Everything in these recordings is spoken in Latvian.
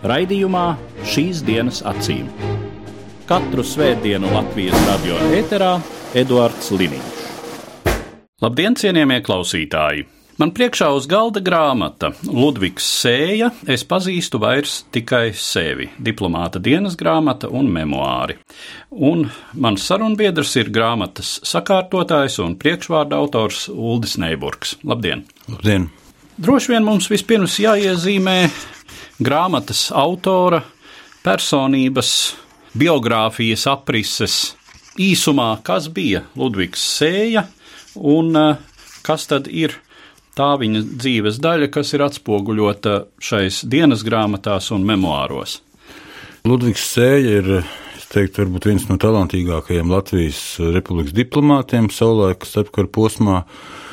Raidījumā šīs dienas acīm. Katru svētdienu Latvijas radio eterā Eduards Liniņš. Labdien, cienījamie klausītāji! Man priekšā uz galda grāmata Ludvigs Sēja. Es pazīstu vairs tikai sevi - diplomāta dienas grāmata un memoāri. Un mans sarunbiedrs ir grāmatas sakārtotājs un priekšvārda autors Uldis Neiburgs. Labdien! Labdien! Droši vien mums vispirms jāiezīmē grāmatas autora personības, biogrāfijas aprises īsumā, kas bija Ludvigs Sēja un eh, kas tad ir tā viņa dzīves daļa, kas ir atspoguļota šais dienas grāmatās un memoāros. Ludvigs Sēja ir teiktu, varbūt viens no talantīgākajiem Latvijas republikas diplomātiem savulaik starpkara posmā.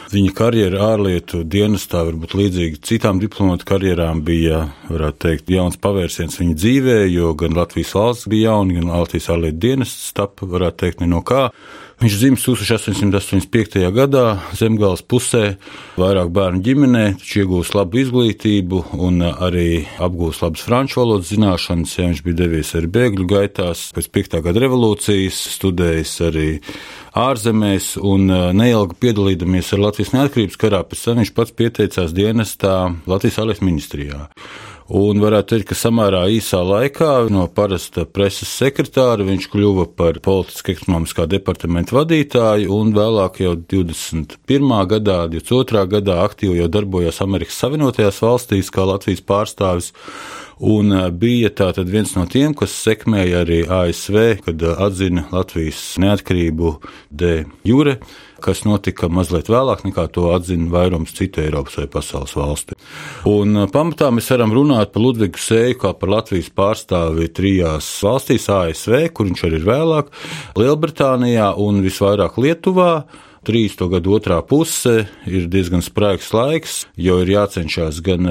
Viņa karjera ārlietu dienestā, varbūt līdzīgi citām diplomātu karjerām, bija, teikt, jauns pavērsiens viņa dzīvē, jo gan Latvijas valsts bija jauna, gan Latvijas ārlietu dienests tapa, varētu teikt, no kā. Viņš dzimis 1885. gadā Zemgājas pusē, vairāk bērnu ģimenē, taču iegūst labu izglītību un arī apgūst labas franču valodas zināšanas. Ja viņš bija devies arī bēgļu gaitās, pēc 5. gada revolūcijas, studējis arī ārzemēs un neilgi piedalīdamies ar Latvijas neatkarības karā, pēc tam viņš pats pieteicās dienestā Latvijas ārlietu ministrijā. Un varētu teikt, ka samērā īsā laikā no parasta preses sekretāra viņš kļuva par politiski ekonomiskā departamenta vadītāju, un vēlāk jau 21. gadā, 22. gadā aktīvi jau darbojās Amerikas Savienotajās valstīs kā Latvijas pārstāvis. Un bija tātad viens no tiem, kas sekmēja arī ASV, kad atzina Latvijas neatkarību de jure, kas notika mazliet vēlāk nekā to atzina vairums citu Eiropas vai pasaules valsti. Un pamatā mēs varam runāt par Ludvigu Sēju kā par Latvijas pārstāvi trijās valstīs - ASV, kur viņš arī ir vēlāk, Lielbritānijā un visvairāk Lietuvā. 30. gadu otrā puse ir diezgan spraigs laiks, jo ir jācenšas gan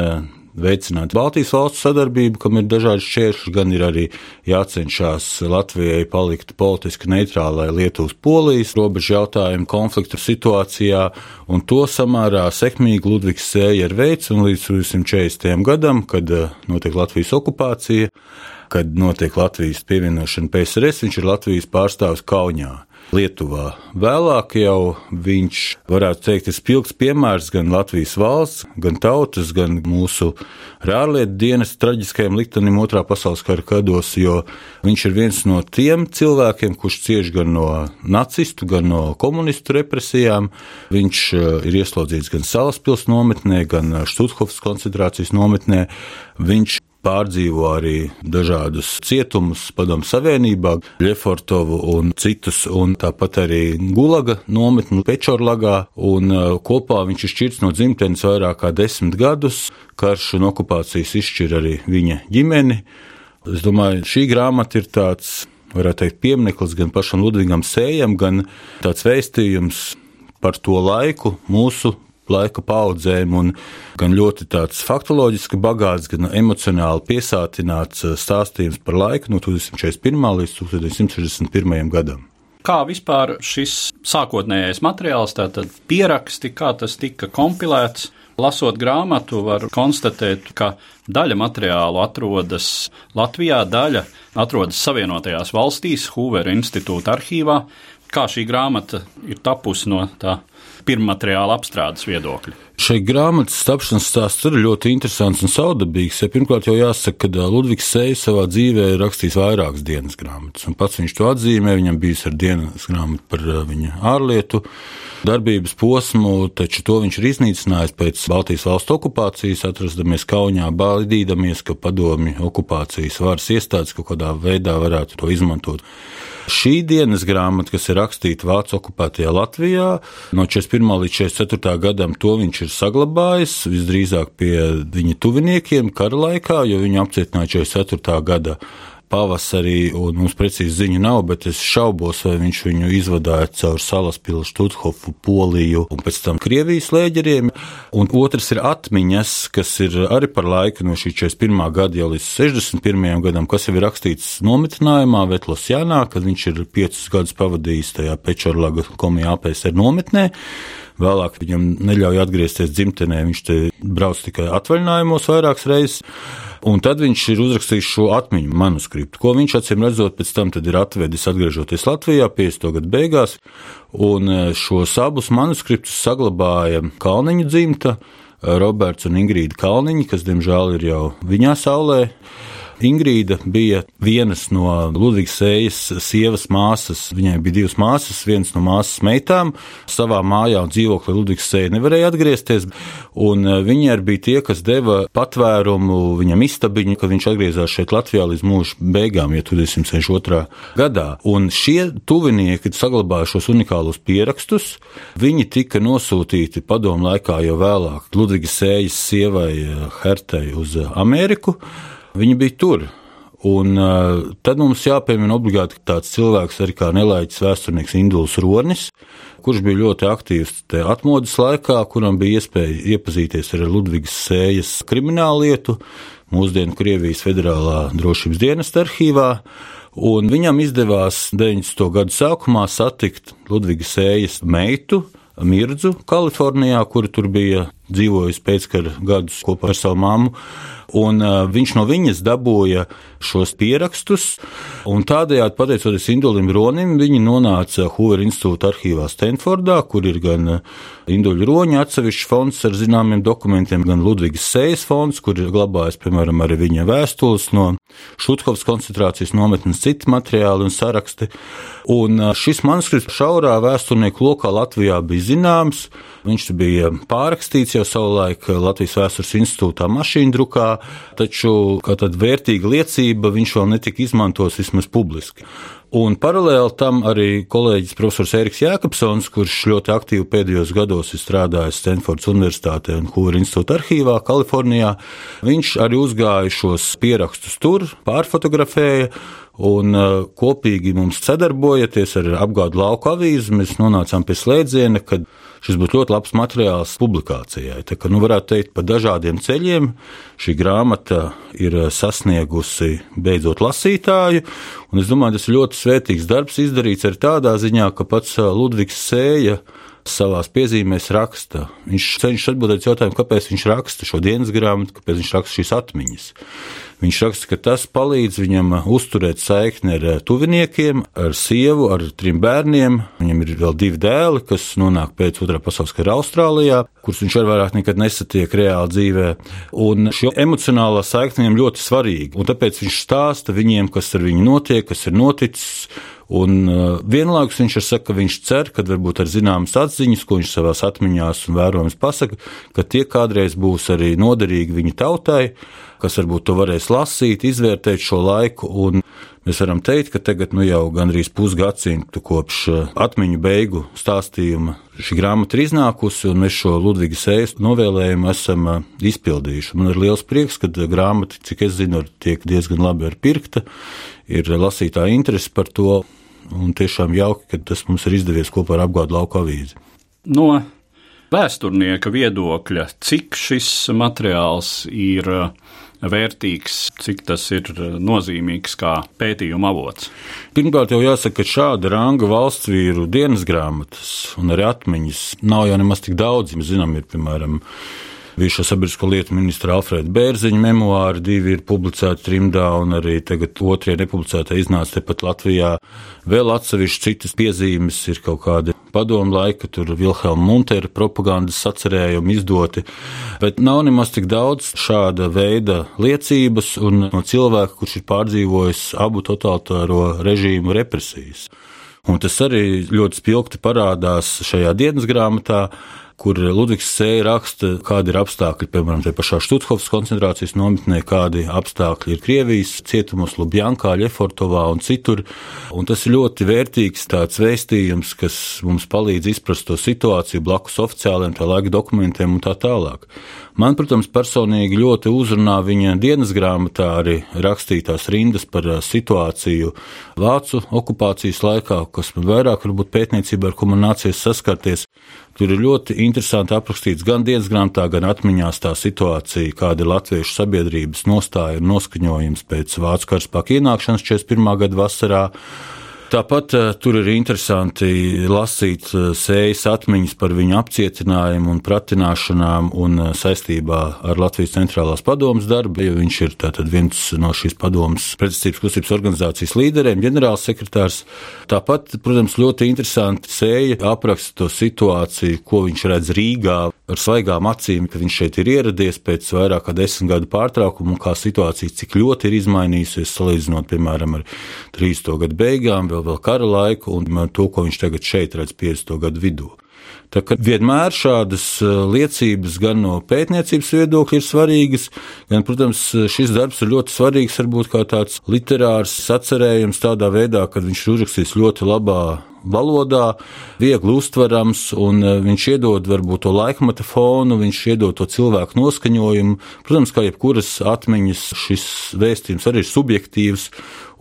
veicināt Baltijas valstu sadarbību, kam ir dažādi šķēršļi, gan ir arī jācenšas Latvijai palikt politiski neitrālai Lietuvas-Polijas robežu jautājumu konfliktu situācijā, un to samērā sekmīgi Ludvigs Sēja ir veids, un līdz 240. gadam, kad notiek Latvijas okupācija, kad notiek Latvijas pievienošana PSRS, viņš ir Latvijas pārstāvis Kaunijā. Lietuvā. Vēlāk jau viņš, varētu teikt, ir spilgts piemērs gan Latvijas valsts, gan tautas, gan mūsu ārlietu dienas traģiskajam liktenim otrā pasaules kara gados, jo viņš ir viens no tiem cilvēkiem, kurš cieš gan no nacistu, gan no komunistu represijām. Viņš ir ieslodzīts gan Salaspils nometnē, gan Štuthofas koncentrācijas nometnē. Viņš pārdzīvo arī dažādus cietumus Padomu Savienībā, Lefortovu un citus, un tāpat arī Gulaga nometni Pečorlagā, un kopā viņš ir šķirts no dzimtenes vairāk kā desmit gadus. Karš un okupācijas izšķir arī viņa ģimeni. Es domāju, šī grāmata ir tāds, varētu teikt, piemineklis gan pašam Ludvigam Sējam, gan tāds vēstījums par to laiku mūsu laika paudzēm, un gan ļoti tāds faktoloģiski bagāts, gan emocionāli piesātināts stāstījums par laiku no 1941. līdz 1961. gadam. Kā vispār šis sākotnējais materiāls, tātad pieraksti, kā tas tika kompilēts, Lasot grāmatu, var konstatēt, ka daļa materiālu atrodas Latvijā, daļa atrodas Savienotajās valstīs, Hoovera institūta arhīvā. Kā šī grāmata ir tapusi no tā pirmmateriāla apstrādes viedokļa? Šai grāmatas tapšanas stāsts ir ļoti interesants un saudabīgs. Ja pirmkārt, jau jāsaka, ka Ludvigs Sējs savā dzīvē ir rakstījis vairākas dienas grāmatas, un pats viņš to atzīmē. Viņam bijis ar dienas grāmatu par viņa ārlietu darbības posmu, taču to viņš ir iznīcinājis pēc Baltijas valstu okupācijas, atrastamies Kaunijā, baidīdamies, ka padomi okupācijas varas iestādes kaut kādā veidā varētu to izmantot. Šī dienas grāmata, kas ir rakstīta Vācu okupētajā Latvijā no no 41. līdz 44. gadam to viņš ir saglabājis visdrīzāk pie viņa tuviniekiem kara laikā, jo viņu apcietināja 44. gada pavasarī, un mums precīzi ziņu nav, bet es šaubos, vai viņš viņu izvadāja caur Salaspili, Štuthofu, Poliju un pēc tam Krievijas lēģeriem. Un otrs ir atmiņas, kas ir arī par laiku no šī 41. gada jau līdz 61. gadam, kas jau ir rakstīts nometnējumā Vetlosjānā, kad viņš ir piecus gadus pavadījis tajā Pečorlaga komijā APSR nometnē. Vēlāk viņam neļauj atgriezties dzimtenē, viņš te brauc tikai atvaļinājumos vairākas reizes. Un tad viņš ir uzrakstījis šo atmiņu manuskriptu, ko viņš acīm redzot, pēc tam ir atvedis atgriežoties Latvijā 50. gadu beigās. E, šos abus manuskriptus saglabāja Kalniņa dzimta, Roberts un Ingrīda Kalniņa, kas diemžēl ir jau viņā saulē. Ingrīda bija vienas no Ludvigs Sējas sievas māsas. Viņai bija divas māsas, viens no māsas meitām. Savā mājā un dzīvoklī Ludvigs Sēja nevarēja atgriezties, un e, viņi arī bija tie, kas deva patvērumu viņam istabiņu, kad viņš atgriezās šeit Latvijā līdz mūža beigām, ja 1962. gadā. Un šie tuvinieki saglabāja šos unikālos pierakstus. Viņi tika nosūtīti padomu laikā jau vēlāk Ludvigs Sējas sievai e, Hertei uz Ameriku. Viņi bija tur. Un, uh, tad mums jāpiemina obligāti tāds cilvēks, arī kā nelaiķis vēsturnieks Induls Ronis, kurš bija ļoti aktīvs atmodas laikā, kuram bija iespēja iepazīties ar Ludvigas sējas kriminālu lietu, mūsdienu Krievijas Federālā drošības dienesta arhīvā. Un viņam izdevās 90. gadu sākumā satikt Ludvigas sējas meitu, Mirdzu, Kalifornijā, kur tur bija dzīvojusi pēckara gadus kopā ar savu māmu un viņš no viņas dabūja šos pierakstus. Tādējādi, pateicoties Indulim Ronim, viņi nonāca Hoover institūta arhīvā Stanfordā, kur ir gan Induļu Roņa atsevišķs fonds ar zināmiem dokumentiem, gan Ludvigs Sējas fonds, kur ir glabājas, piemēram, arī viņa vēstules no Šutkovas koncentrācijas nometnes, citi materiāli un saraksti. Un šis manuskripts šaurā vēsturnieku lokā Latvijā bija zināms. Viņš bija pārrakstīts jau savulaik Latvijas vēstures institūtā mašīnu drukā, taču kā tāda vērtīga liecība viņš vēl netika izmantots vismaz publiski. Un paralēli tam arī kolēģis profesors Eriks Jēkabsons, kurš ļoti aktīvi pēdējos gados ir strādājis Stanfordas Universitātē un Hoover institūta arhīvā Kalifornijā, viņš arī uzgāja šos pierakstus tur, pārfotografēja. Un uh, kopīgi mums sadarbojoties ar apgādu lauku avīzi, mēs nonācām pie slēdziena, ka šis būtu ļoti labs materiāls publikācijai. Tā kā nu, varētu teikt, pa dažādiem ceļiem šī grāmata ir sasniegusi beidzot lasītāju. Es domāju, tas ir ļoti svētīgs darbs izdarīts arī tādā ziņā, ka pats Ludvigs Sēja savā piezīmēs raksta. Viņš cenšas atbildēt jautājumu, kāpēc viņš raksta šo dienas grāmatu, kāpēc viņš raksta šīs atmiņas. Viņš raksta, ka tas palīdz viņam uzturēt saikni ar tuviniekiem, ar sievu, ar trim bērniem. Viņam ir vēl divi dēli, kas nonāk pēc otrā pasaules kara Austrālijā, kurus viņš arī vairāk nekad nesatiek reāli dzīvē. Un šī emocionālā saikne viņam ļoti svarīga. Un tāpēc viņš stāsta viņiem, kas ar viņu notiek, kas ir noticis. Un uh, vienlaikus viņš saka, ka viņš cer, ka varbūt ar zināmas atziņas, ko viņš savā atmiņā un vērojumos pasaka, ka tie kādreiz būs arī noderīgi viņa tautai kas varbūt to varēs lasīt, izvērtēt šo laiku. Mēs varam teikt, ka tagad nu, jau gandrīz pusgadsimtu kopš eh, atmiņu beigu stāstījuma šī grāmata ir iznākusi, un mēs šo Ludviga sēnes novēlējumu esam eh, izpildījuši. Man ir liels prieks, ka grāmata, cik es zinu, tiek diezgan labi pirkta, ir lasītāja interese par to, un tiešām jauki, ka tas mums ir izdevies kopā ar apgādu lauku avīzi. No vēsturnieka viedokļa, cik šis materiāls ir vērtīgs, cik tas ir nozīmīgs kā pētījuma avots? Pirmkārt, jau jāsaka, ka šāda ranga valsts vīru dienas grāmatas un arī atmiņas nav jau nemaz tik daudz. Mēs zinām, ir piemēram bijušā sabiedrisko lietu ministra Alfrēda Bērziņa memoāri, divi ir publicēti trimdā, un arī tagad otrie nepublicētie iznāca tepat Latvijā. Vēl atsevišķi citas piezīmes ir kaut kādi padomu laika, tur Vilhelma Muntera propagandas sacerējumi izdoti, bet nav nemaz tik daudz šāda veida liecības un no cilvēka, kurš ir pārdzīvojis abu totalitāro režīmu represijas. Un tas arī ļoti spilgti parādās šajā dienas grāmatā, kur Ludvigs Sēja raksta, kādi ir apstākļi, piemēram, te pašā Štuthovas koncentrācijas nometnē, kādi apstākļi ir Krievijas cietumos, Lubjankā, Ļefortovā un citur. Un tas ir ļoti vērtīgs tāds vēstījums, kas mums palīdz izprast to situāciju blakus oficiāliem tā laika dokumentiem un tā tālāk. Man, protams, personīgi ļoti uzrunā viņa dienas grāmatā arī rakstītās rindas par situāciju Vācu okupācijas laikā, kas man vairāk varbūt pētniecībā, ar ko man nācies saskarties. Tur ir ļoti interesanti aprakstīts gan dienas grāmatā, gan atmiņās tā situācija, kāda ir latviešu sabiedrības nostāja un noskaņojums pēc Vācu karaspēka ienākšanas 41. gada vasarā. Tāpat uh, tur ir interesanti lasīt uh, sējas atmiņas par viņu apcietinājumu un pratināšanām un uh, saistībā ar Latvijas centrālās padomas darbu, jo viņš ir viens no šīs padomas pretestības kustības organizācijas līderiem, ģenerālsekretārs. Tāpat, protams, ļoti interesanti sēja apraksta to situāciju, ko viņš redz Rīgā ar svaigām acīm, ka viņš šeit ir ieradies pēc vairāk kā desmit gadu pārtraukuma un kā situācija cik ļoti ir izmainījusies salīdzinot, piemēram, ar 30. gadu beigām vēl, vēl kara laiku un to, ko viņš tagad šeit redz 50. gadu vidū. Tā kā vienmēr šādas uh, liecības gan no pētniecības viedokļa ir svarīgas, gan, protams, šis darbs ir ļoti svarīgs, varbūt kā tāds literārs sacerējums tādā veidā, ka viņš ir uzrakstījis ļoti labā valodā, viegli uztverams, un e, viņš iedod varbūt to laikmeta fonu, viņš iedod to cilvēku noskaņojumu. Protams, kā jebkuras atmiņas, šis vēstījums arī ir subjektīvs,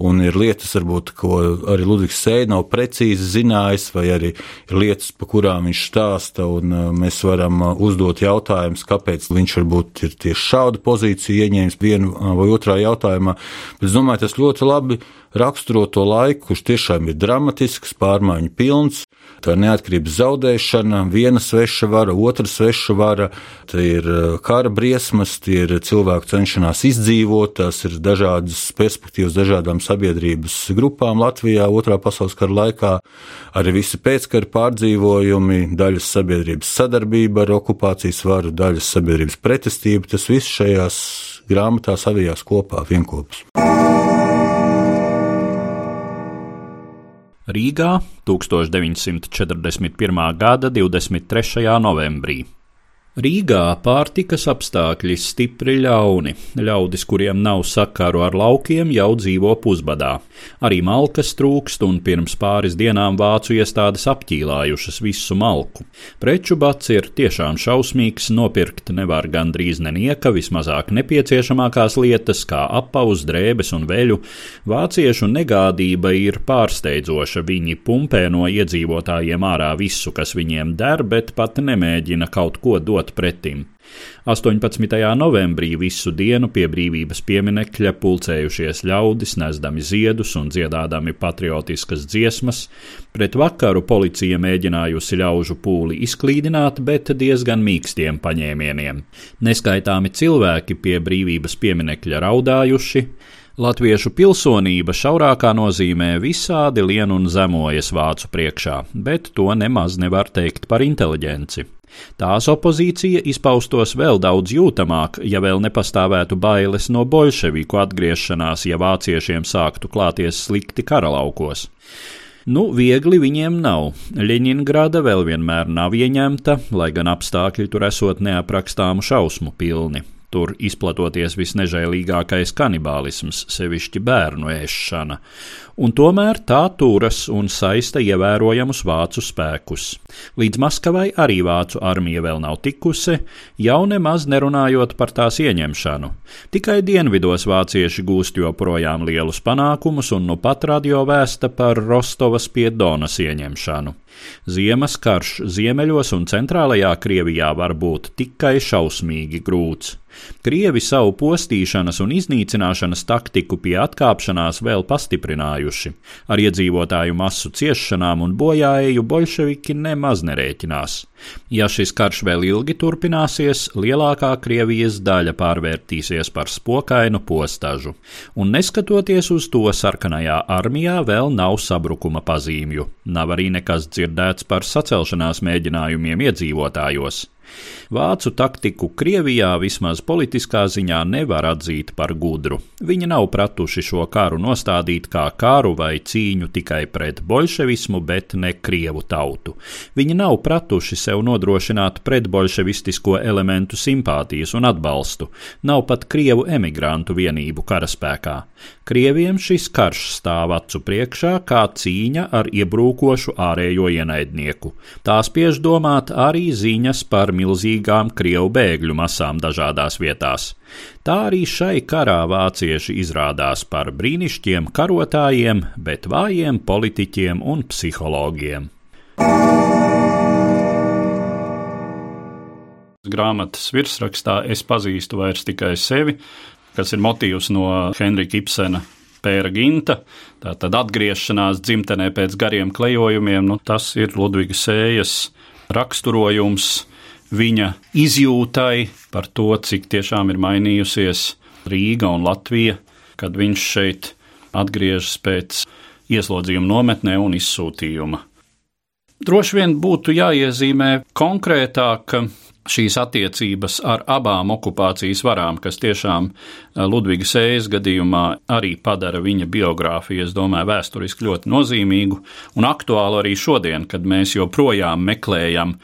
un ir lietas, varbūt, ko arī Ludvigs Sēde nav precīzi zinājis, vai arī ir lietas, pa kurām viņš stāsta, un e, mēs varam e, uzdot jautājumus, kāpēc viņš varbūt ir tieši šādu pozīciju ieņēmis vienu vai otrā jautājumā. Bet es domāju, tas ļoti labi raksturo to laiku, kurš tiešām ir dramatisks, pārmaiņu pilns. Tā ir neatkarības zaudēšana, viena sveša vara, otra sveša vara, tā ir uh, kara briesmas, tie ir cilvēku cenšanās izdzīvot, tās ir dažādas perspektīvas dažādām sabiedrības grupām Latvijā otrā pasaules kara laikā, arī visi pēckara pārdzīvojumi, daļas sabiedrības sadarbība ar okupācijas varu, daļas sabiedrības pretestība, tas viss šajās grāmatās avijās kopā vienopus. Rīgā 1941. gada 23. novembrī. Rīgā pārtikas apstākļi stipri ļauni. Ļaudis, kuriem nav sakaru ar laukiem, jau dzīvo pusbadā. Arī malkas trūkst, un pirms pāris dienām vācu iestādes apķīlājušas visu malku. Preču bats ir tiešām šausmīgs, nopirkt nevar gandrīz nenieka, vismazāk nepieciešamākās lietas, kā apaus, drēbes un veļu. Vāciešu negādība ir pārsteidzoša. Viņi pumpē no iedzīvotājiem ārā visu, kas viņiem der, bet pat nemēģina kaut ko dot stāvot pretim. 18. novembrī visu dienu pie brīvības pieminekļa pulcējušies ļaudis, nesdami ziedus un dziedādami patriotiskas dziesmas. Pret vakaru policija mēģinājusi ļaužu pūli izklīdināt, bet diezgan mīkstiem paņēmieniem. Neskaitāmi cilvēki pie brīvības pieminekļa raudājuši. Latviešu pilsonība šaurākā nozīmē visādi lien un zemojas vācu priekšā, bet to nemaz nevar teikt par inteliģenci. Tās opozīcija izpaustos vēl daudz jūtamāk, ja vēl nepastāvētu bailes no bolševiku atgriešanās, ja vāciešiem sāktu klāties slikti karalaukos. Nu, viegli viņiem nav. Ļeņingrada vēl vienmēr nav ieņemta, lai gan apstākļi tur esot neaprakstāmu šausmu pilni tur izplatoties visnežēlīgākais kanibālisms, sevišķi bērnu ēšana, un tomēr tā turas un saista ievērojamus vācu spēkus. Līdz Maskavai arī vācu armija vēl nav tikusi, jau nemaz nerunājot par tās ieņemšanu. Tikai dienvidos vācieši gūst joprojām lielus panākumus, un nu pat radio vēsta par Rostovas pie Donas ieņemšanu. Ziemas karš ziemeļos un centrālajā Krievijā var būt tikai šausmīgi grūts. Krievi savu postīšanas un iznīcināšanas taktiku pie atkāpšanās vēl pastiprinājuši. Ar iedzīvotāju masu ciešanām un bojāēju bolševiki nemaz nerēķinās. Ja šis karš vēl ilgi turpināsies, lielākā Krievijas daļa pārvērtīsies par spokainu postažu, un neskatoties uz to, sarkanajā armijā vēl nav sabrukuma pazīmju. Nav arī nekas dzirdēts par sacelšanās mēģinājumiem iedzīvotājos. Vācu taktiku Krievijā vismaz politiskā ziņā nevar atzīt par gudru. Viņi nav pratuši šo karu nostādīt kā karu vai cīņu tikai pret bolševismu, bet ne Krievu tautu. Viņi nav pratuši sev nodrošināt pretbolševistisko elementu simpātijas un atbalstu, nav pat Krievu emigrantu vienību karaspēkā. Krieviem šis karš stāv acu priekšā kā cīņa ar iebrūkošu ārējo ienaidnieku. Tā spiež domāt arī ziņas par milzīgām Krievu bēgļu masām dažādās vietās. Tā arī šai karā vācieši izrādās par brīnišķiem karotājiem, bet vājiem politiķiem un psihologiem. Grāmatas virsrakstā es pazīstu vairs tikai sevi, kas ir motīvs no Henrika Ibsena Pēra Ginta. Tātad atgriešanās dzimtenē pēc gariem klejojumiem, nu, tas ir Ludviga Sējas raksturojums viņa izjūtai par to, cik tiešām ir mainījusies Rīga un Latvija, kad viņš šeit atgriežas pēc ieslodzījuma nometnē un izsūtījuma. Droši vien būtu jāiezīmē konkrētāk šīs attiecības ar abām okupācijas varām, kas tiešām eh, Ludviga Sējas gadījumā arī padara viņa biogrāfiju, es domāju, vēsturiski ļoti nozīmīgu un aktuālu arī šodien, kad mēs joprojām meklējam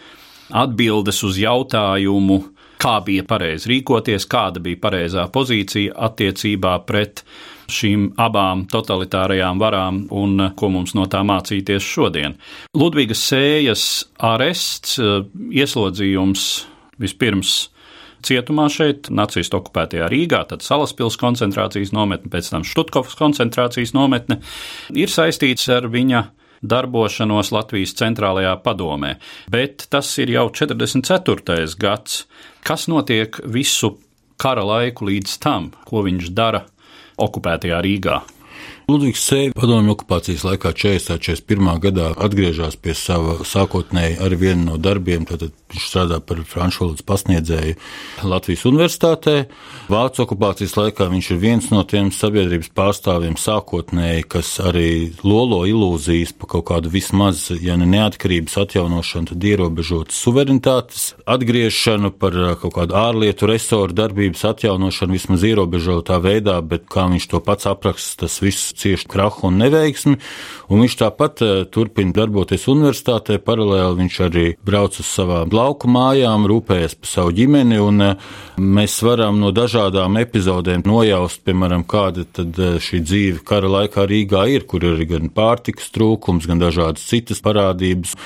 atbildes uz jautājumu, kā bija pareizi rīkoties, kāda bija pareizā pozīcija attiecībā pret šīm abām totalitārajām varām un ko mums no tā mācīties šodien. Ludvigas sējas arests, ieslodzījums vispirms cietumā šeit, nacistu okupētajā Rīgā, tad Salaspils koncentrācijas nometne, pēc tam Štutkovas koncentrācijas nometne, ir saistīts ar viņa darbošanos Latvijas centrālajā padomē. Bet tas ir jau 44. gads. Kas notiek visu kara laiku līdz tam, ko viņš dara okupētajā Rīgā? Ludvigs Sēja padomju okupācijas laikā 40. 41. gadā atgriežas pie sava sākotnēji ar vienu no darbiem, tad viņš strādā par franču valodas pasniedzēju Latvijas universitātē. Vācu okupācijas laikā viņš ir viens no tiem sabiedrības pārstāvjiem sākotnēji, kas arī lolo ilūzijas par kaut kādu vismaz, ja ne neatkarības atjaunošanu, tad ierobežotas suverenitātes atgriešanu, par kaut kādu ārlietu resoru darbības atjaunošanu vismaz ierobežotā veidā, bet kā viņš to pats apraksta, tas viss cieši krahu un neveiksmi. Un viņš tāpat eh, turpina darboties universitātē. Paralēli viņš arī brauc uz savām lauku mājām, rūpējas par savu ģimeni. Un eh, mēs varam no dažādām epizodēm nojaust, piemēram, kāda tad eh, šī dzīve kara laikā Rīgā ir, kur ir gan pārtikas trūkums, gan dažādas citas parādības.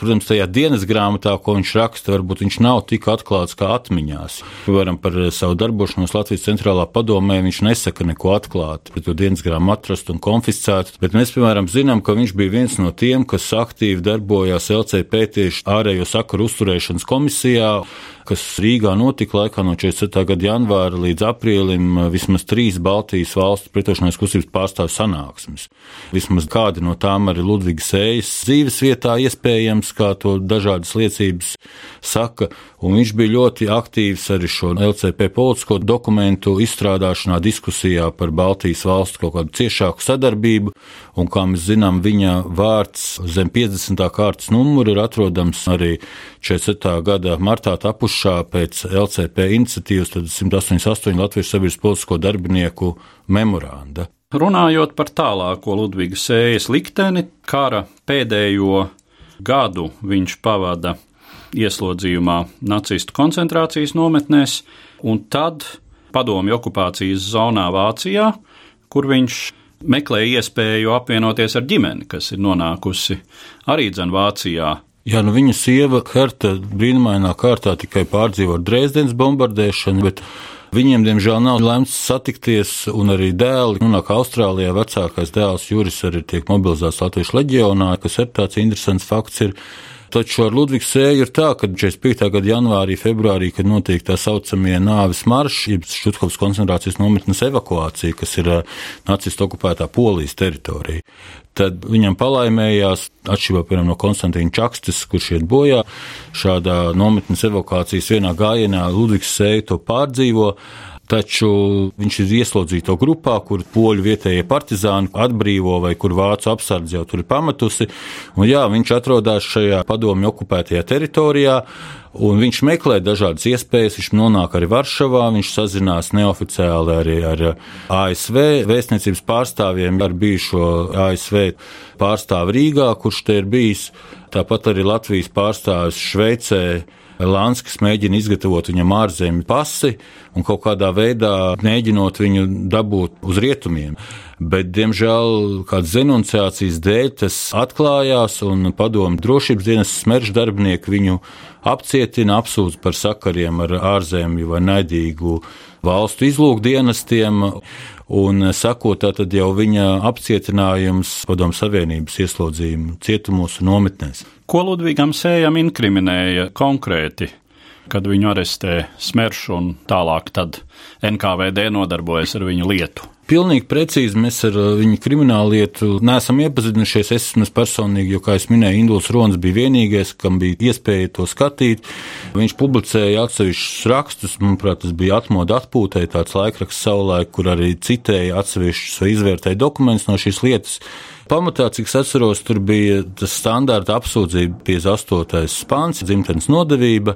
Protams, tajā dienas grāmatā, ko viņš raksta, varbūt viņš nav tik atklāts kā atmiņās. Piemēram, par savu darbošanos Latvijas centrālā padomē viņš nesaka neko atklāti, bet to dienas grāmatu atrast un konfiscēt. Bet mēs, piemēram, zinām, ka viņš bija viens no tiem, kas aktīvi darbojās LCP tieši ārējo sakaru uzturēšanas komisijā kas Rīgā notika laikā no 47. gada janvāra līdz aprīlim, vismaz trīs Baltijas valstu pretošanās kustības pārstāvju sanāksmes. Vismaz kādi no tām arī Ludvigs Sējas dzīves vietā iespējams, kā to dažādas liecības saka, un viņš bija ļoti aktīvs arī šo LCP politisko dokumentu izstrādāšanā, diskusijā par Baltijas valstu kaut kādu ciešāku sadarbību, un kā mēs zinām, viņa vārds zem 50. kārtas numura ir atrodams arī 47. gada martā tapušā pēc LCP iniciatīvas 188 Latvijas sabiedrības politisko darbinieku memoranda. Runājot par tālāko Ludviga sējas likteni, kara pēdējo gadu viņš pavada ieslodzījumā nacistu koncentrācijas nometnēs, un tad padomju okupācijas zonā Vācijā, kur viņš meklēja iespēju apvienoties ar ģimeni, kas ir nonākusi arī Vācijā Jā, nu viņa sieva Herta brīnumainā kārtā tikai pārdzīvo Dresdenes bombardēšanu, bet Viņiem, diemžēl, nav lemts satikties, un arī dēli nonāk Austrālijā. Vecākais dēls Juris arī tiek mobilizēts Latvijas leģionā, kas ir tāds interesants fakts. Ir, Taču ar Ludvigs sēju ir tā, ka 45. gada janvārī, februārī, kad notiek tā saucamie nāves marši, jeb Šutkovas koncentrācijas nometnes evakuācija, kas ir nacistu okupētā Polijas teritorija, tad viņam palaimējās, atšķirībā piemēram, no Konstantīna Čakstes, kurš iet bojā, šādā nometnes evakuācijas vienā gājienā Ludvigs sēju to pārdzīvo. Taču viņš ir ieslodzīto grupā, kur poļu vietējie partizāni atbrīvo vai kur vācu apsardze jau tur ir pametusi. Un jā, viņš atrodas šajā padomju okupētajā teritorijā. Un viņš meklē dažādas iespējas, viņš nonāk arī Varšavā, viņš sazinās neoficiāli arī ar ASV vēstniecības pārstāvjiem, ar bijušo ASV pārstāvu Rīgā, kurš te ir bijis. Tāpat arī Latvijas pārstāvis Šveicē Lanskis mēģina izgatavot viņam ārzemju pasi un kaut kādā veidā mēģinot viņu dabūt uz rietumiem. Bet, diemžēl, kādas denunciācijas dēļ tas atklājās, un padomu drošības dienas smerš darbinieki viņu apcietina, apsūdz par sakariem ar ārzemju vai naidīgu valstu izlūkdienestiem. Un sakot, tad jau viņa apcietinājums Padomu Savienības ieslodzījuma cietumos un nometnēs. Ko Ludvigam Sējam inkriminēja konkrēti, kad viņu arestē Smerš un tālāk NKVD nodarbojas ar viņu lietu? Pilnīgi precīzi mēs ar uh, viņu kriminālu lietu neesam iepazinušies. Es esmu personīgi, jo, kā jau minēju, Induls Rons bija vienīgais, kam bija iespēja to skatīt. Viņš publicēja atsevišķus rakstus, manuprāt, tas bija atmoda atpūtē, tāds laikraksts savulaik, kur arī citēja atsevišķus vai izvērtēja dokumentus no šīs lietas. Pamatā, cik es atceros, tur bija tas standarta apsūdzība 58. pāns, dzimtenes nodevība.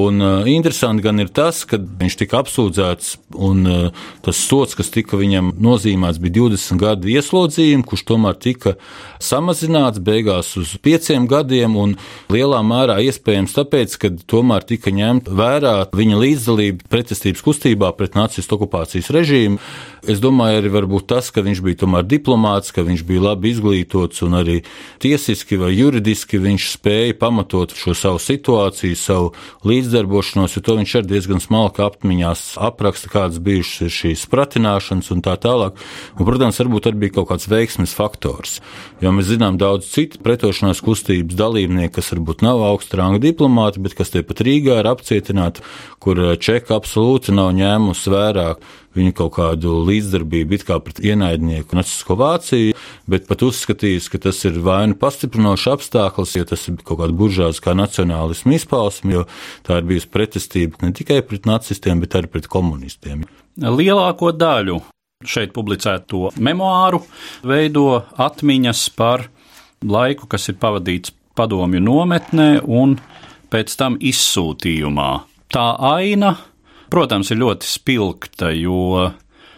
Un uh, interesanti gan ir tas, ka viņš tika apsūdzēts, un uh, tas sots, kas tika viņam nozīmēts, bija 20 gadu ieslodzījums, kurš tomēr tika samazināts beigās uz 5 gadiem, un lielā mērā iespējams tāpēc, ka tomēr tika ņemta vērā viņa līdzdalība pretestības kustībā pret nacistu okupācijas režīmu. Es domāju, arī varbūt tas, ka viņš bija tomēr diplomāts, ka viņš bija labi izglītots un arī tiesiski vai juridiski viņš spēja pamatot šo savu situāciju, savu līdzdarbošanos, jo to viņš arī diezgan smalki apmiņās apraksta, kādas bijušas ir šīs pratināšanas un tā tālāk. Un, protams, varbūt arī bija kaut kāds veiksmes faktors, jo mēs zinām daudz citu pretošanās kustības dalībnieku, kas varbūt nav augsta ranga diplomāti, bet kas tepat Rīgā ir apcietināti, kur čeka absolūti nav ņēmusi vērā viņu kaut kādu līdzdarbību it kā pret ienaidnieku nacisko Vāciju, bet pat uzskatījis, ka tas ir vainu pastiprinošs apstākļus, jo tas ir kaut kāda buržāza kā nacionālismu izpausme, jo tā ir bijusi pretestība ne tikai pret nacistiem, bet arī pret komunistiem. Lielāko daļu šeit publicēto memoāru veido atmiņas par laiku, kas ir pavadīts padomju nometnē un pēc tam izsūtījumā. Tā aina protams, ir ļoti spilgta, jo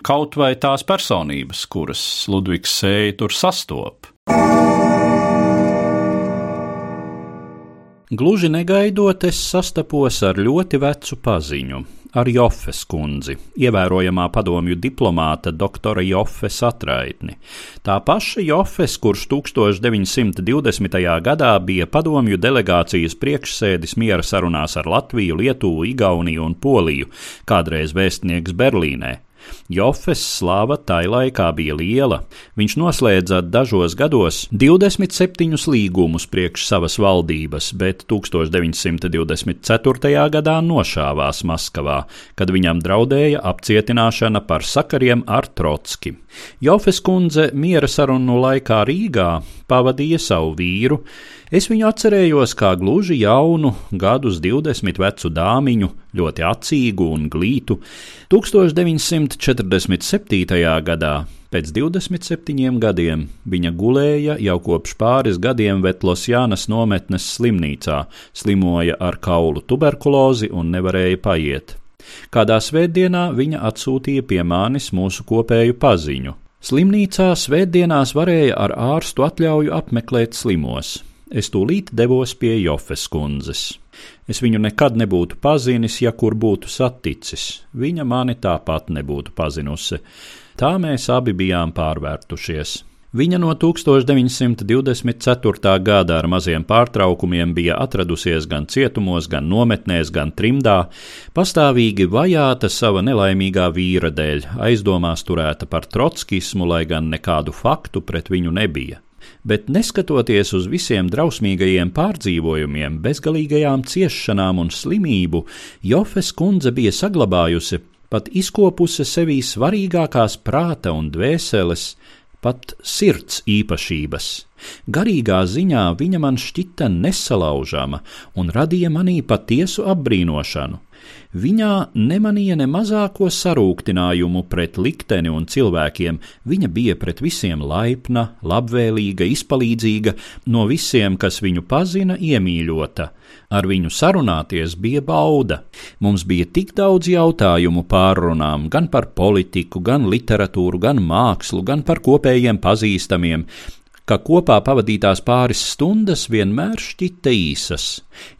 kaut vai tās personības, kuras Ludvigs Sēja tur sastop. Gluži negaidot, es sastapos ar ļoti vecu paziņu, ar Jofes kundzi, ievērojamā padomju diplomāta doktora Jofes atraitni. Tā paša Jofes, kurš 1920. gadā bija padomju delegācijas priekšsēdis miera sarunās ar Latviju, Lietuvu, Igauniju un Poliju, kādreiz vēstnieks Berlīnē. Jofes slava tai laikā bija liela. Viņš noslēdza dažos gados 27 līgumus priekš savas valdības, bet 1924. gadā nošāvās Maskavā, kad viņam draudēja apcietināšana par sakariem ar Trotski. Jofes kundze miera sarunu laikā Rīgā pavadīja savu vīru, Es viņu atcerējos kā gluži jaunu, gadus 20 vecu dāmiņu, ļoti acīgu un glītu. 1947. gadā, pēc 27 gadiem, viņa gulēja jau kopš pāris gadiem Vetlosjānas nometnes slimnīcā, slimoja ar kaulu tuberkulozi un nevarēja paiet. Kādā svētdienā viņa atsūtīja pie manis mūsu kopēju paziņu. Slimnīcā svētdienās varēja ar ārstu atļauju apmeklēt slimos es tūlīt devos pie Jofes kundzes. Es viņu nekad nebūtu pazinis, ja kur būtu saticis. Viņa mani tāpat nebūtu pazinusi. Tā mēs abi bijām pārvērtušies. Viņa no 1924. gada ar maziem pārtraukumiem bija atradusies gan cietumos, gan nometnēs, gan trimdā, pastāvīgi vajāta sava nelaimīgā vīra dēļ, aizdomās turēta par trotskismu, lai gan nekādu faktu pret viņu nebija bet neskatoties uz visiem drausmīgajiem pārdzīvojumiem, bezgalīgajām ciešanām un slimību, Jofes kundze bija saglabājusi, pat izkopusi sevī svarīgākās prāta un dvēseles, pat sirds īpašības. Garīgā ziņā viņa man šķita nesalaužama un radīja manī patiesu apbrīnošanu. Viņā nemanīja ne mazāko sarūktinājumu pret likteni un cilvēkiem, viņa bija pret visiem laipna, labvēlīga, izpalīdzīga, no visiem, kas viņu pazina, iemīļota. Ar viņu sarunāties bija bauda. Mums bija tik daudz jautājumu pārrunām gan par politiku, gan literatūru, gan mākslu, gan par kopējiem pazīstamiem, ka kopā pavadītās pāris stundas vienmēr šķita īsas.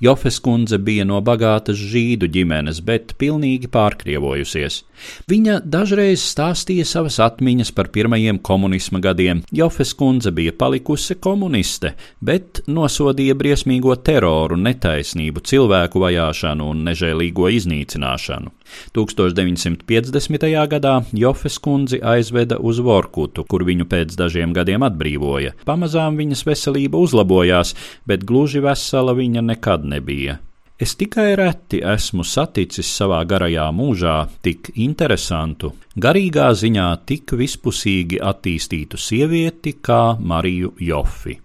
Jofes kundze bija no bagātas žīdu ģimenes, bet pilnīgi pārkrievojusies. Viņa dažreiz stāstīja savas atmiņas par pirmajiem komunisma gadiem. Jofes kundze bija palikusi komuniste, bet nosodīja briesmīgo teroru, netaisnību, cilvēku vajāšanu un nežēlīgo iznīcināšanu. 1950. gadā Jofes kundzi aizveda uz Vorkutu, kur viņu pēc dažiem gadiem atbrīvoja. Pamazām viņas veselība uzlabojās, bet gluži vesela viņa nekad nebija. Es tikai reti esmu saticis savā garajā mūžā tik interesantu, garīgā ziņā tik vispusīgi attīstītu sievieti kā Mariju Jofi.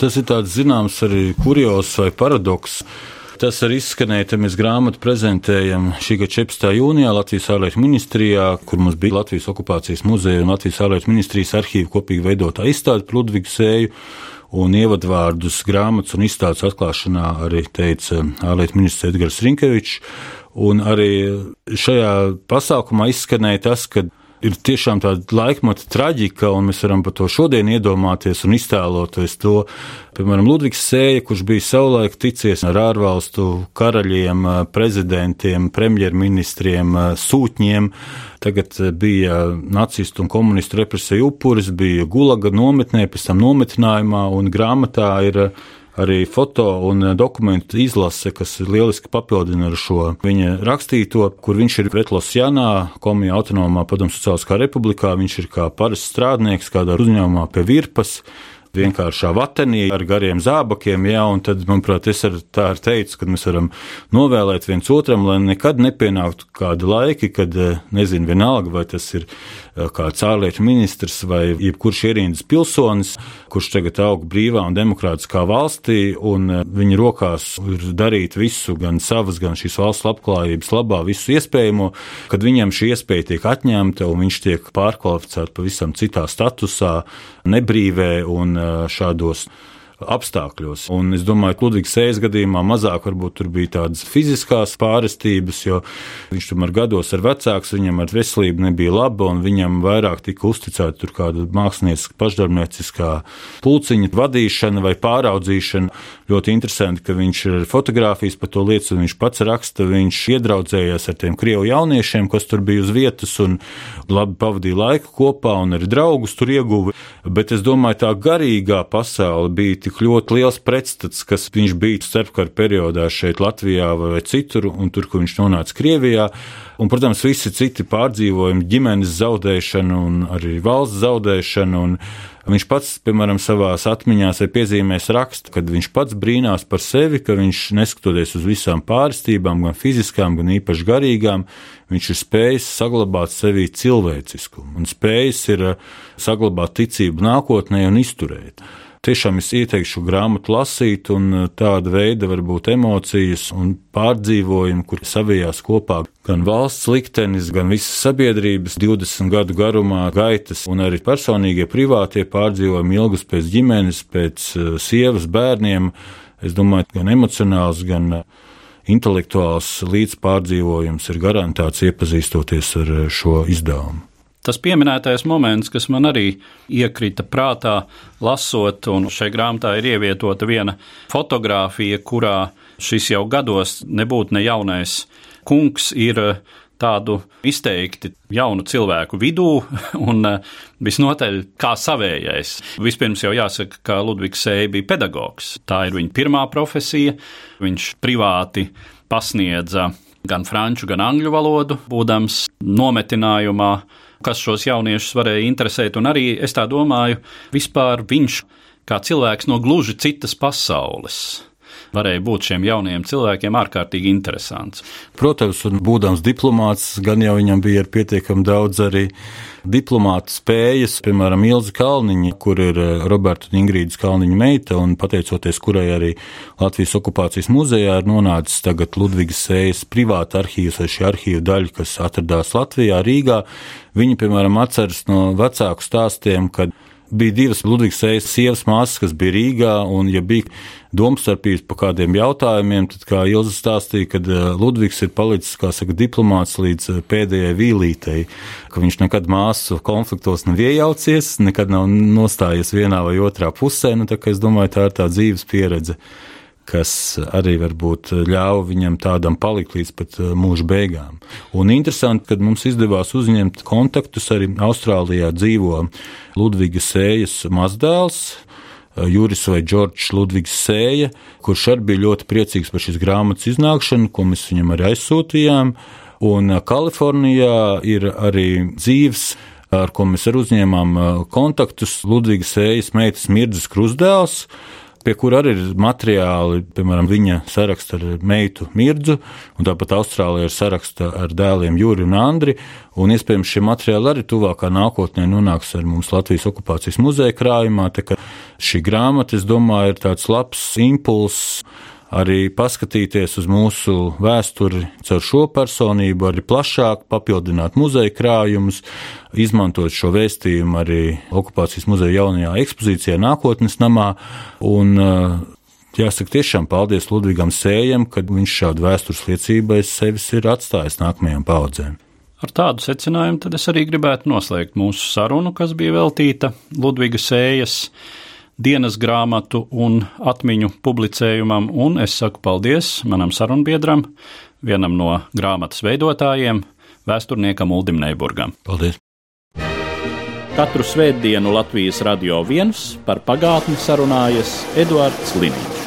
Tas ir tāds zināms arī kurjos vai paradoks. Tas arī izskanēja, tad mēs grāmatu prezentējam šī gada 14. jūnijā Latvijas ārlietu ministrijā, kur mums bija Latvijas okupācijas muzeja un Latvijas ārlietu ministrijas arhīva kopīgi veidotā izstāde par Ludvigu Sēju. Un ievadvārdus grāmatas un izstādes atklāšanā arī teica ārlietu ministrs Edgars Rinkevičs. Un arī šajā pasākumā izskanēja tas, ka ir tiešām tāda laikmata traģika, un mēs varam par to šodien iedomāties un iztēloties to. Piemēram, Ludvigs Sēja, kurš bija savulaik ticies ar ārvalstu karaļiem, prezidentiem, premjerministriem, sūtņiem, tagad bija nacistu un komunistu represiju upuris, bija gulaga nometnē, pēc tam nometnājumā, un grāmatā ir arī foto un dokumentu izlase, kas lieliski papildina ar šo viņa rakstīto, kur viņš ir Pretlosjanā, Komija autonomā padomu sociāliskā republikā, viņš ir kā parasts strādnieks kādā uzņēmumā pie virpas vienkāršā vatenī ar gariem zābakiem, jā, un tad, manuprāt, es ar tā ar teicu, ka mēs varam novēlēt viens otram, lai nekad nepienāktu kādi laiki, kad, nezinu, vienalga, vai tas ir kāds ārlietu ministrs vai jebkurš ierīnas pilsonis, kurš tagad aug brīvā un demokrātiskā valstī, un viņa rokās ir darīt visu, gan savas, gan šīs valsts labklājības labā, visu iespējamo, kad viņam šī iespēja tiek atņemta un viņš tiek pārkvalificēts pavisam citā statusā, nebrīvē un šādos apstākļos. Un es domāju, ka Ludvigs Sējas gadījumā mazāk varbūt tur bija tādas fiziskās pārestības, jo viņš tomēr gados ar vecāks, viņam ar veselību nebija laba, un viņam vairāk tika uzticēta tur kāda mākslinieca pašdarbnieciskā pulciņa vadīšana vai pāraudzīšana. Ļoti interesanti, ka viņš ir fotografijas par to un viņš pats raksta, viņš iedraudzējās ar tiem krievu jauniešiem, kas tur bija uz vietas un labi pavadīja laiku kopā un arī draugus tur ieguva. Bet es domāju, tā garīgā pasaule bija tik ļoti liels pretstats, kas viņš bija starpkara periodā šeit Latvijā vai citur, un tur, kur viņš nonāca Krievijā. Un, protams, visi citi pārdzīvojumi, ģimenes zaudēšana un arī valsts zaudēšana. Un viņš pats, piemēram, savā atmiņā ir piezīmējis rakstu, kad viņš pats brīnās par sevi, ka viņš neskatoties uz visām pārstībām, gan fiziskām, gan īpaši garīgām, viņš ir spējis saglabāt sevī cilvēciskumu un spējis ir saglabāt ticību nākotnē un izturēt. Tiešām es ieteikšu grāmatu lasīt, un uh, tāda veida varbūt emocijas un pārdzīvojumi, kur savijās kopā gan valsts liktenis, gan visas sabiedrības 20 gadu garumā gaitas, un arī personīgie privātie pārdzīvojumi ilgus pēc ģimenes, pēc uh, sievas, bērniem. Es domāju, gan emocionāls, gan uh, intelektuāls līdzpārdzīvojums ir garantēts iepazīstoties ar šo izdevumu. Tas pieminētais moments, kas man arī iekrita prātā, lasot, un šai grāmatā ir ievietota viena fotografija, kurā šis jau gados nebūtu ne jaunais kungs ir tādu izteikti jaunu cilvēku vidū un visnotaļ kā savējais. Vispirms jau jāsaka, ka Ludvigs Sēja bija pedagogs. Tā ir viņa pirmā profesija. Viņš privāti pasniedza gan franču, gan angļu valodu, būdams nometinājumā kas šos jauniešus varēja interesēt. Un arī es tā domāju, vispār viņš kā cilvēks no gluži citas pasaules. Varēja būt šiem jaunajiem cilvēkiem ārkārtīgi interesants. Protams, un būdams diplomāts, gan jau viņam bija pietiekami daudz arī diplomāta spējas, piemēram, Ilza Kalniņa, kur ir eh, Roberta un Ingrīdas Kalniņa meita, un pateicoties kurai arī Latvijas okupācijas muzejā ir nonācis tagad Ludvigas sējas privāta arhīvs vai šī arhīva daļa, kas atradās Latvijā, Rīgā. Viņi, piemēram, atceras no vecāku stāstiem, kad bija divas Ludvigs Sējas sievas māsas, kas bija Rīgā, un, ja bija domstarpības par kādiem jautājumiem, tad, kā Ilza stāstīja, kad eh, Ludvigs ir palicis, kā saka, diplomāts līdz eh, pēdējai vīlītei, ka viņš nekad māsu konfliktos nav iejaucies, nekad nav nostājies vienā vai otrā pusē, nu, tā kā es domāju, tā ir tā dzīves pieredze kas arī varbūt ļāva viņam tādam palikt līdz pat eh, mūža beigām. Un interesanti, ka mums izdevās uzņemt kontaktus arī Austrālijā dzīvo Ludviga Sējas mazdēls. Eh, Juris vai Džordžs Ludvigs Sēja, kurš arī bija ļoti priecīgs par šīs grāmatas iznākšanu, ko mēs viņam arī aizsūtījām. Un eh, Kalifornijā ir arī dzīves, ar ko mēs arī uzņēmām kontaktus, Ludvigs Sējas meitas Mirdzes Krusdēls, pie kura arī ir materiāli, piemēram, viņa saraksta ar meitu Mirdzu, un tāpat Austrālijā ir saraksta ar dēliem Juri un Andri, un iespējams šie materiāli arī tuvākā nākotnē nonāks ar mums Latvijas okupācijas muzeja krājumā, tā ka šī grāmata, es domāju, ir tāds labs impulss arī paskatīties uz mūsu vēsturi caur šo personību, arī plašāk papildināt muzeja krājumus, izmantot šo vēstījumu arī okupācijas muzeja jaunajā ekspozīcijā nākotnes namā. Un, Jāsaka, tiešām paldies Ludvigam Sējam, kad viņš šādu vēstures liecību aiz sevis ir atstājis nākamajām paudzēm. Ar tādu secinājumu tad es arī gribētu noslēgt mūsu sarunu, kas bija veltīta Ludviga Sējas dienas grāmatu un atmiņu publicējumam, un es saku paldies manam sarunbiedram, vienam no grāmatas veidotājiem, vēsturniekam Uldim Neiburgam. Paldies! Katru svētdienu Latvijas radio viens par pagātni sarunājas Eduards Līniju.